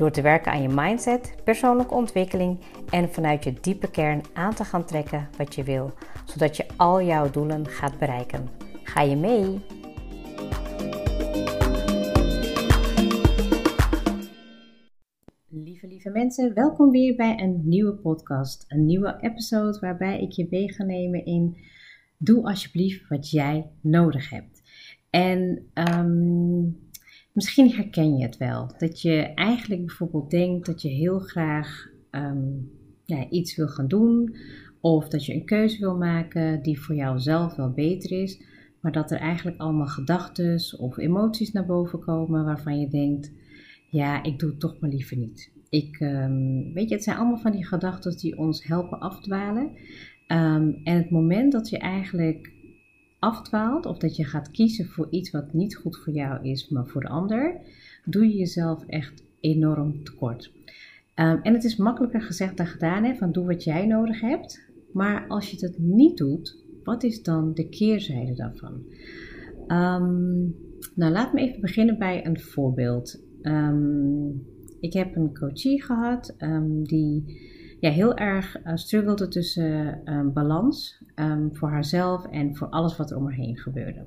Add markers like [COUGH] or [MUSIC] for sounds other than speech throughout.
Door te werken aan je mindset, persoonlijke ontwikkeling en vanuit je diepe kern aan te gaan trekken wat je wil, zodat je al jouw doelen gaat bereiken. Ga je mee? Lieve, lieve mensen, welkom weer bij een nieuwe podcast. Een nieuwe episode waarbij ik je mee ga nemen in Doe alsjeblieft wat jij nodig hebt. En um, Misschien herken je het wel. Dat je eigenlijk bijvoorbeeld denkt dat je heel graag ehm, ja, iets wil gaan doen. Of dat je een keuze wil maken die voor jou zelf wel beter is. Maar dat er eigenlijk allemaal gedachten of emoties naar boven komen waarvan je denkt: ja, ik doe het toch maar liever niet. Ik, um, weet je, het zijn allemaal van die gedachten die ons helpen afdwalen. Um, en het moment dat je eigenlijk afdwaalt of dat je gaat kiezen voor iets wat niet goed voor jou is, maar voor de ander, doe je jezelf echt enorm tekort. Um, en het is makkelijker gezegd dan gedaan, hè, van doe wat jij nodig hebt. Maar als je het niet doet, wat is dan de keerzijde daarvan? Um, nou, laat me even beginnen bij een voorbeeld. Um, ik heb een coachie gehad die ja, heel erg uh, struggelde tussen um, balans um, voor haarzelf en voor alles wat er om haar heen gebeurde.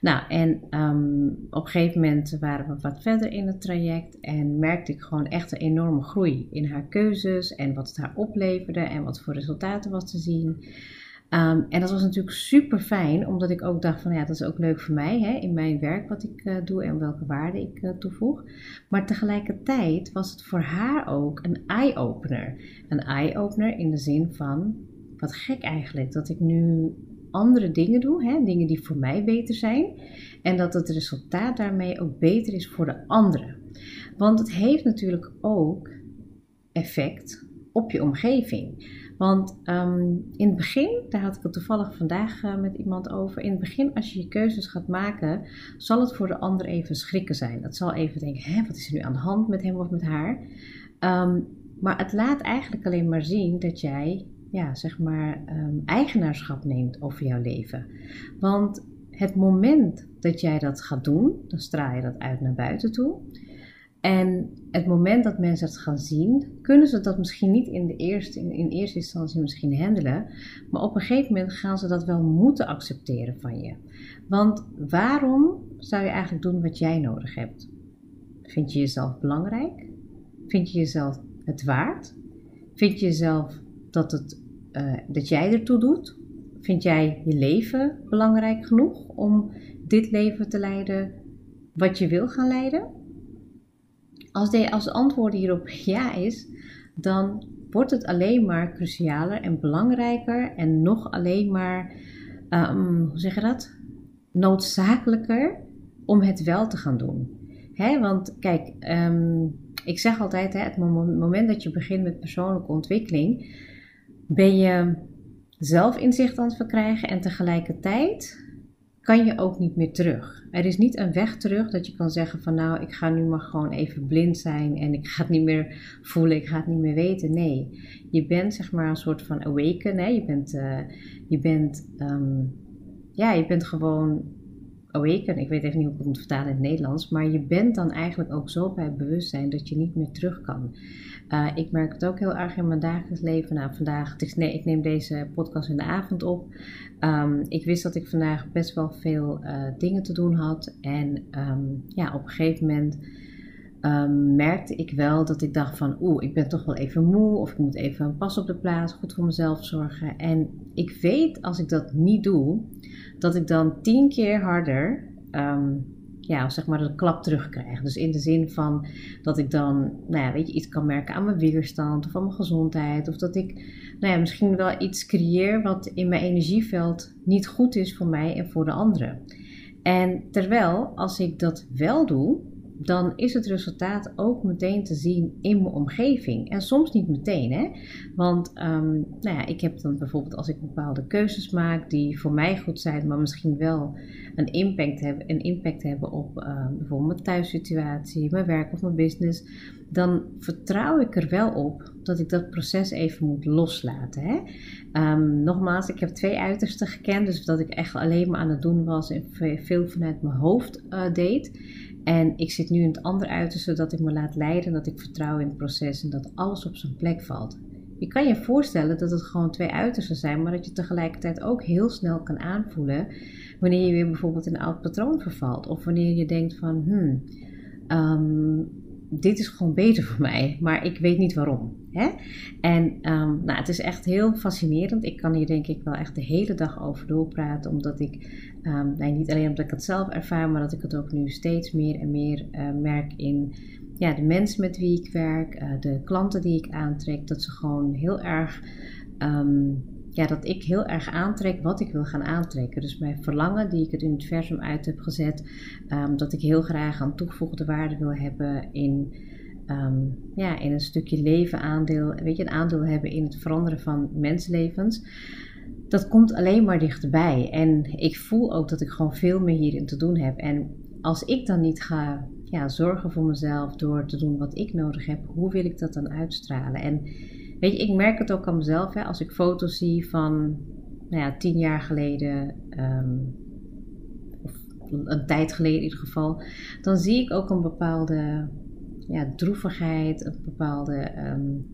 Nou, en um, op een gegeven moment waren we wat verder in het traject en merkte ik gewoon echt een enorme groei in haar keuzes en wat het haar opleverde en wat voor resultaten was te zien. Um, en dat was natuurlijk super fijn, omdat ik ook dacht van ja, dat is ook leuk voor mij hè, in mijn werk wat ik uh, doe en welke waarde ik uh, toevoeg. Maar tegelijkertijd was het voor haar ook een eye-opener. Een eye-opener in de zin van, wat gek eigenlijk, dat ik nu andere dingen doe, hè, dingen die voor mij beter zijn. En dat het resultaat daarmee ook beter is voor de anderen. Want het heeft natuurlijk ook effect op je omgeving. Want um, in het begin, daar had ik het toevallig vandaag uh, met iemand over. In het begin, als je je keuzes gaat maken, zal het voor de ander even schrikken zijn. Dat zal even denken: hè, wat is er nu aan de hand met hem of met haar? Um, maar het laat eigenlijk alleen maar zien dat jij, ja, zeg maar, um, eigenaarschap neemt over jouw leven. Want het moment dat jij dat gaat doen, dan straal je dat uit naar buiten toe. En het moment dat mensen het gaan zien, kunnen ze dat misschien niet in, de eerste, in, eerste instantie misschien handelen. Maar op een gegeven moment gaan ze dat wel moeten accepteren van je. Want waarom zou je eigenlijk doen wat jij nodig hebt? Vind je jezelf belangrijk? Vind je jezelf het waard? Vind je jezelf dat, het, uh, dat jij ertoe doet? Vind jij je leven belangrijk genoeg om dit leven te leiden wat je wil gaan leiden? Als de, als antwoord hierop ja is, dan wordt het alleen maar crucialer en belangrijker en nog alleen maar, um, hoe zeg je dat? Noodzakelijker om het wel te gaan doen. Hè? Want kijk, um, ik zeg altijd, hè, het moment dat je begint met persoonlijke ontwikkeling, ben je zelf inzicht aan het verkrijgen en tegelijkertijd kan je ook niet meer terug. Er is niet een weg terug dat je kan zeggen van nou, ik ga nu maar gewoon even blind zijn en ik ga het niet meer voelen, ik ga het niet meer weten. Nee, je bent zeg maar een soort van awaken. Hè? Je bent, uh, je bent, um, ja, je bent gewoon awaken. Ik weet even niet hoe ik het moet vertalen in het Nederlands, maar je bent dan eigenlijk ook zo bij bewustzijn dat je niet meer terug kan. Uh, ik merk het ook heel erg in mijn dagelijks leven. Nou, vandaag, is, nee, ik neem deze podcast in de avond op. Um, ik wist dat ik vandaag best wel veel uh, dingen te doen had. En um, ja, op een gegeven moment um, merkte ik wel dat ik dacht van... Oeh, ik ben toch wel even moe. Of ik moet even een pas op de plaats, goed voor mezelf zorgen. En ik weet als ik dat niet doe, dat ik dan tien keer harder ja, zeg maar een klap terugkrijg. Dus in de zin van dat ik dan, nou ja, weet je, iets kan merken aan mijn weerstand of aan mijn gezondheid. Of dat ik, nou ja, misschien wel iets creëer wat in mijn energieveld niet goed is voor mij en voor de anderen. En terwijl, als ik dat wel doe, dan is het resultaat ook meteen te zien in mijn omgeving. En soms niet meteen, hè? Want um, nou ja, ik heb dan bijvoorbeeld als ik bepaalde keuzes maak die voor mij goed zijn, maar misschien wel een impact hebben, een impact hebben op uh, bijvoorbeeld mijn thuissituatie, mijn werk of mijn business, dan vertrouw ik er wel op dat ik dat proces even moet loslaten. Hè? Um, nogmaals, ik heb twee uitersten gekend, dus dat ik echt alleen maar aan het doen was en veel vanuit mijn hoofd uh, deed. En ik zit nu in het andere uiterste dat ik me laat leiden, dat ik vertrouw in het proces en dat alles op zijn plek valt. Je kan je voorstellen dat het gewoon twee uitersten zijn, maar dat je tegelijkertijd ook heel snel kan aanvoelen wanneer je weer bijvoorbeeld in een oud patroon vervalt. Of wanneer je denkt van, hmm, um, dit is gewoon beter voor mij, maar ik weet niet waarom. Hè? En um, nou, het is echt heel fascinerend. Ik kan hier denk ik wel echt de hele dag over doorpraten, omdat ik, um, nee, niet alleen omdat ik het zelf ervaar, maar dat ik het ook nu steeds meer en meer uh, merk in ja, de mensen met wie ik werk, uh, de klanten die ik aantrek, dat ze gewoon heel erg um, ja, dat ik heel erg aantrek wat ik wil gaan aantrekken. Dus mijn verlangen die ik het universum uit heb gezet, um, dat ik heel graag een toegevoegde waarde wil hebben in, um, ja, in een stukje leven aandeel, weet je, een aandeel hebben in het veranderen van mensenlevens. Dat komt alleen maar dichterbij. En ik voel ook dat ik gewoon veel meer hierin te doen heb. En als ik dan niet ga ja, zorgen voor mezelf door te doen wat ik nodig heb, hoe wil ik dat dan uitstralen? En Weet je, ik merk het ook aan mezelf. Hè, als ik foto's zie van nou ja, tien jaar geleden, um, of een tijd geleden in ieder geval, dan zie ik ook een bepaalde ja, droevigheid, een bepaalde, um,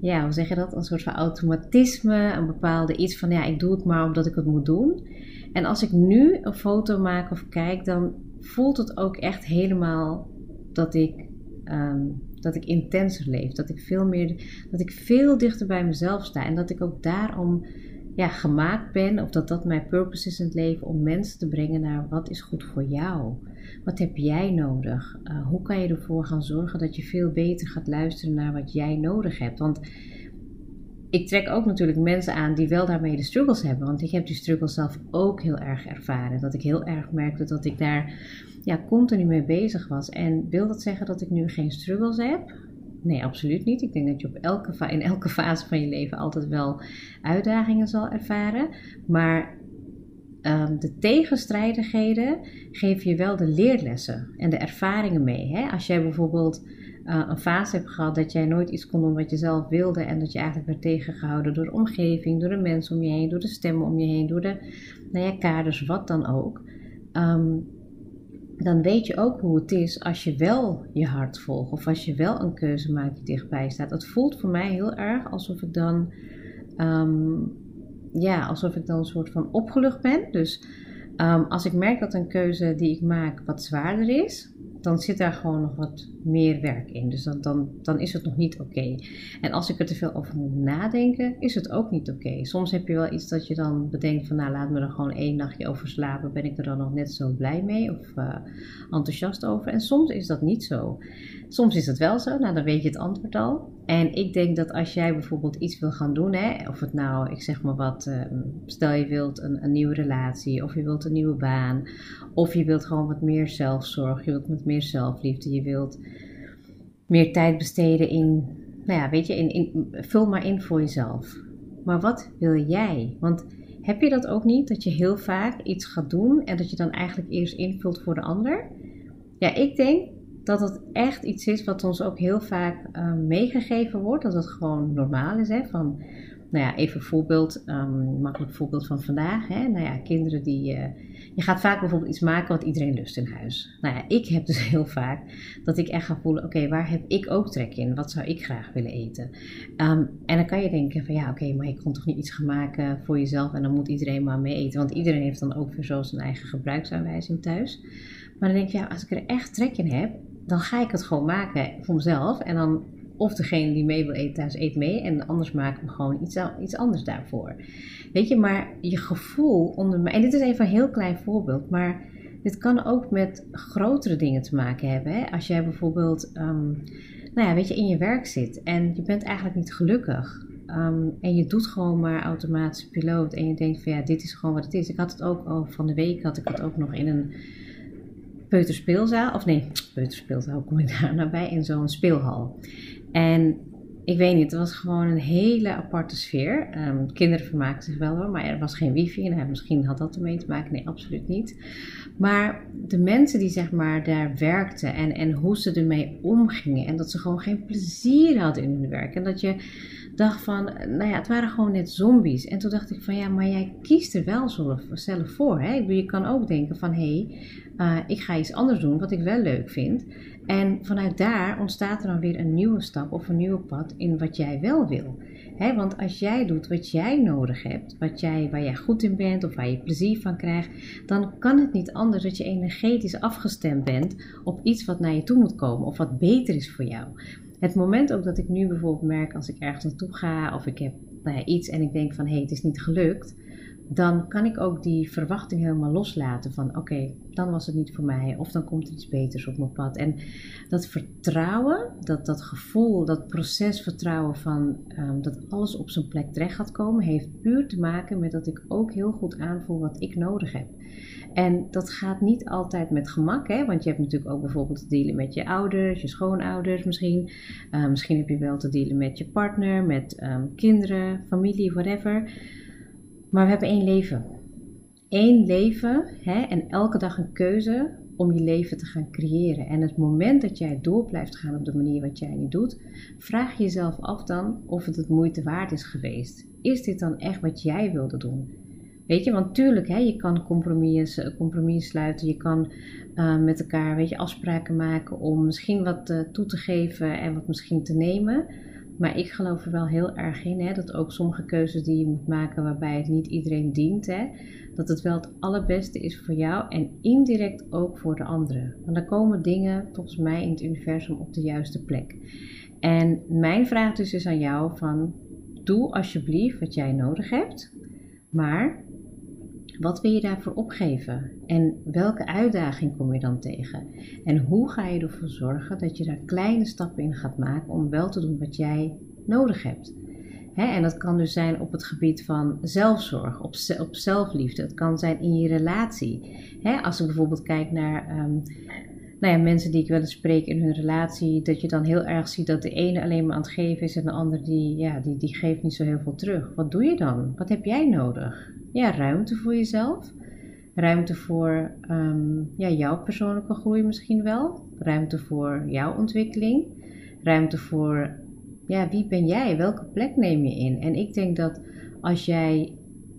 ja, hoe zeg je dat? Een soort van automatisme, een bepaalde iets van, ja, ik doe het maar omdat ik het moet doen. En als ik nu een foto maak of kijk, dan voelt het ook echt helemaal dat ik um, dat ik intenser leef. Dat ik veel meer, dat ik veel dichter bij mezelf sta. En dat ik ook daarom ja, gemaakt ben, of dat dat mijn purpose is in het leven, om mensen te brengen naar wat is goed voor jou. Wat heb jij nodig? Uh, hoe kan je ervoor gaan zorgen dat je veel beter gaat luisteren naar wat jij nodig hebt? Want ik trek ook natuurlijk mensen aan die wel daarmee de struggles hebben. Want ik heb die struggles zelf ook heel erg ervaren. Dat ik heel erg merkte dat ik daar ja, continu mee bezig was. En wil dat zeggen dat ik nu geen struggles heb? Nee, absoluut niet. Ik denk dat je op elke in elke [LAUGHS] fase van je leven altijd wel uitdagingen zal ervaren. Maar um, de tegenstrijdigheden geven je wel de leerlessen en de ervaringen mee. Hè? Als jij bijvoorbeeld uh, een fase hebt gehad dat jij nooit iets kon doen wat je zelf wilde en dat je eigenlijk werd tegengehouden door de omgeving, door de mensen om je heen, door de stemmen om je heen, door de nou ja, kaders, wat dan ook. Um, dan weet je ook hoe het is als je wel je hart volgt of als je wel een keuze maakt die dichtbij staat. Het voelt voor mij heel erg alsof ik dan, um, ja, alsof ik dan een soort van opgelucht ben. Dus um, als ik merk dat een keuze die ik maak wat zwaarder is, dan zit daar gewoon nog wat meer werk in. Dus dan, dan, dan is het nog niet oké. En als ik er te veel over moet nadenken, is het ook niet oké. Soms heb je wel iets dat je dan bedenkt van, nou laat me er gewoon één nachtje over slapen. Ben ik er dan nog net zo blij mee of uh, enthousiast over? En soms is dat niet zo. Soms is het wel zo, nou dan weet je het antwoord al. En ik denk dat als jij bijvoorbeeld iets wil gaan doen, hè, of het nou, ik zeg maar wat, uh, stel je wilt een, een, nieuwe relatie, of je wilt een nieuwe baan, of je wilt gewoon wat meer zelfzorg, je wilt met meer zelfliefde, je wilt meer tijd besteden in, nou ja, weet je, in, in, vul maar in voor jezelf. Maar wat wil jij? Want heb je dat ook niet, dat je heel vaak iets gaat doen en dat je dan eigenlijk eerst invult voor de ander? Ja, ik denk dat het echt iets is wat ons ook heel vaak uh, meegegeven wordt. Dat het gewoon normaal is. Hè? Van, nou ja, even een voorbeeld, um, makkelijk voorbeeld van vandaag. Hè? Nou ja, kinderen die. Uh, je gaat vaak bijvoorbeeld iets maken wat iedereen lust in huis. Nou ja, ik heb dus [LAUGHS] heel vaak dat ik echt ga voelen: oké, waar heb ik ook trek in? Wat zou ik graag willen eten? Um, en dan kan je denken: van ja, oké, maar je kon toch niet iets gaan maken voor jezelf en dan moet iedereen maar mee eten. Want iedereen heeft dan ook weer zo zijn eigen gebruiksaanwijzing thuis. Maar dan denk je, ja, als ik er echt trek in heb, dan ga ik het gewoon maken voor mezelf. En dan, of degene die mee wil eten thuis, eet mee. En anders maken we gewoon iets, iets anders daarvoor. Weet je, maar je gevoel onder. En dit is even een heel klein voorbeeld, maar dit kan ook met grotere dingen te maken hebben. Hè? Als jij bijvoorbeeld, um, nou ja, weet je, in je werk zit en je bent eigenlijk niet gelukkig. Um, en je doet gewoon maar automatische piloot en je denkt van ja, dit is gewoon wat het is. Ik had het ook al van de week, had ik het ook nog in een peuterspeelzaal, of nee, peuterspeelzaal kom ik daar nou bij, in zo'n speelhal. En ik weet niet, het was gewoon een hele aparte sfeer. Um, kinderen vermaakten zich wel hoor, maar er was geen wifi. En misschien had dat ermee te maken. Nee, absoluut niet. Maar de mensen die zeg maar daar werkten en, en hoe ze ermee omgingen. En dat ze gewoon geen plezier hadden in hun werk. En dat je dacht van, nou ja, het waren gewoon net zombies. En toen dacht ik van, ja, maar jij kiest er wel zelf voor. Hè? Je kan ook denken van, hé, hey, uh, ik ga iets anders doen wat ik wel leuk vind. En vanuit daar ontstaat er dan weer een nieuwe stap of een nieuwe pad in wat jij wel wil. Want als jij doet wat jij nodig hebt, wat jij, waar jij goed in bent of waar je plezier van krijgt, dan kan het niet anders dat je energetisch afgestemd bent op iets wat naar je toe moet komen of wat beter is voor jou. Het moment ook dat ik nu bijvoorbeeld merk als ik ergens naartoe ga of ik heb nou iets en ik denk van hé, hey, het is niet gelukt, dan kan ik ook die verwachting helemaal loslaten van oké, dan was het niet voor mij of dan komt er iets beters op mijn pad. En dat vertrouwen, dat, dat gevoel, dat procesvertrouwen van um, dat alles op zijn plek terecht gaat komen, heeft puur te maken met dat ik ook heel goed aanvoel wat ik nodig heb. En dat gaat niet altijd met gemak, hè? want je hebt natuurlijk ook bijvoorbeeld te dealen met je ouders, je schoonouders misschien. Uh, misschien heb je wel te dealen met je partner, met um, kinderen, familie, whatever. Maar we hebben één leven. Eén leven hè, en elke dag een keuze om je leven te gaan creëren. En het moment dat jij door blijft gaan op de manier wat jij nu doet, vraag je jezelf af dan of het het moeite waard is geweest. Is dit dan echt wat jij wilde doen? Weet je, want tuurlijk, hè, je kan compromissen, compromis sluiten, je kan uh, met elkaar weet je, afspraken maken om misschien wat uh, toe te geven en wat misschien te nemen. Maar ik geloof er wel heel erg in hè, dat ook sommige keuzes die je moet maken waarbij het niet iedereen dient, hè, dat het wel het allerbeste is voor jou en indirect ook voor de anderen. Want dan komen dingen volgens mij in het universum op de juiste plek. En mijn vraag dus is aan jou van doe alsjeblieft wat jij nodig hebt, maar wat wil je daarvoor opgeven? En welke uitdaging kom je dan tegen? En hoe ga je ervoor zorgen dat je daar kleine stappen in gaat maken om wel te doen wat jij nodig hebt? en dat kan dus zijn op het gebied van zelfzorg, op, op zelfliefde. Het kan zijn in je relatie. als ik bijvoorbeeld kijk naar um, nou ja, mensen die ik wel eens spreek in hun relatie, dat je dan heel erg ziet dat de ene alleen maar aan het geven is en de ander die, ja, die, die geeft niet zo heel veel terug. Wat doe je dan? Wat heb jij nodig? ja, ruimte voor jezelf. Ruimte voor um, ja, jouw persoonlijke groei misschien wel. Ruimte voor jouw ontwikkeling. Ruimte voor ja, wie ben jij? Welke plek neem je in? En ik denk dat als jij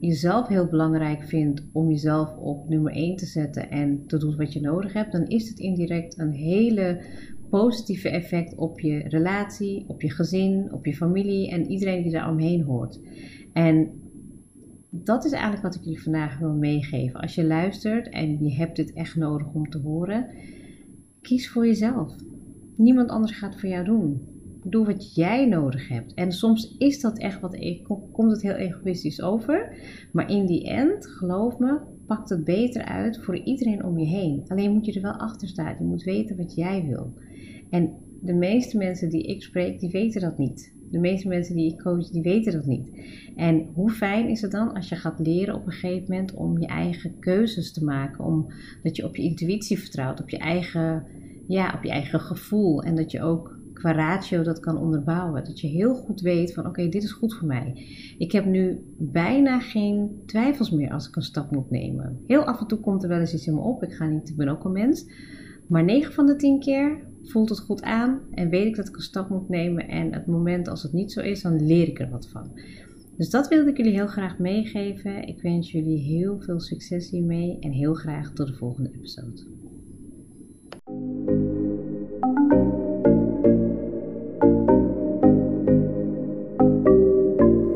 jezelf heel belangrijk vindt om jezelf op nummer 1 te zetten en te doen wat je nodig hebt, dan is het indirect een hele positieve effect op je relatie, op je gezin, op je familie en iedereen die daar omheen hoort. En dat is eigenlijk wat ik jullie vandaag wil meegeven. Als je luistert en je hebt dit echt nodig om te horen, kies voor jezelf. Niemand anders gaat voor jou doen. Doe wat jij nodig hebt. En soms is dat echt wat, e- komt het heel egoïstisch over. Maar in die end, geloof me, pakt het beter uit voor iedereen om je heen. Alleen moet je er wel achter staan. Je moet weten wat jij wil. En de meeste mensen die ik spreek, die weten dat niet. De meeste mensen die ik coach, die weten dat niet. En hoe fijn is het dan als je gaat leren op een gegeven moment om je eigen keuzes te maken, om dat je op je intuïtie vertrouwt, op je eigen, ja, op je eigen gevoel en dat je ook qua ratio dat kan onderbouwen. Dat je heel goed weet van oké, dit is goed voor mij. Ik heb nu bijna geen twijfels meer als ik een stap moet nemen. Heel af en toe komt er wel eens iets in me op. Ik ga niet, ik ben ook een mens. Maar 9 van de 10 keer voelt het goed aan en weet ik dat ik een stap moet nemen. En het moment als het niet zo is, dan leer ik er wat van. Dus dat wilde ik jullie heel graag meegeven. Ik wens jullie heel veel succes hiermee en heel graag tot de volgende episode.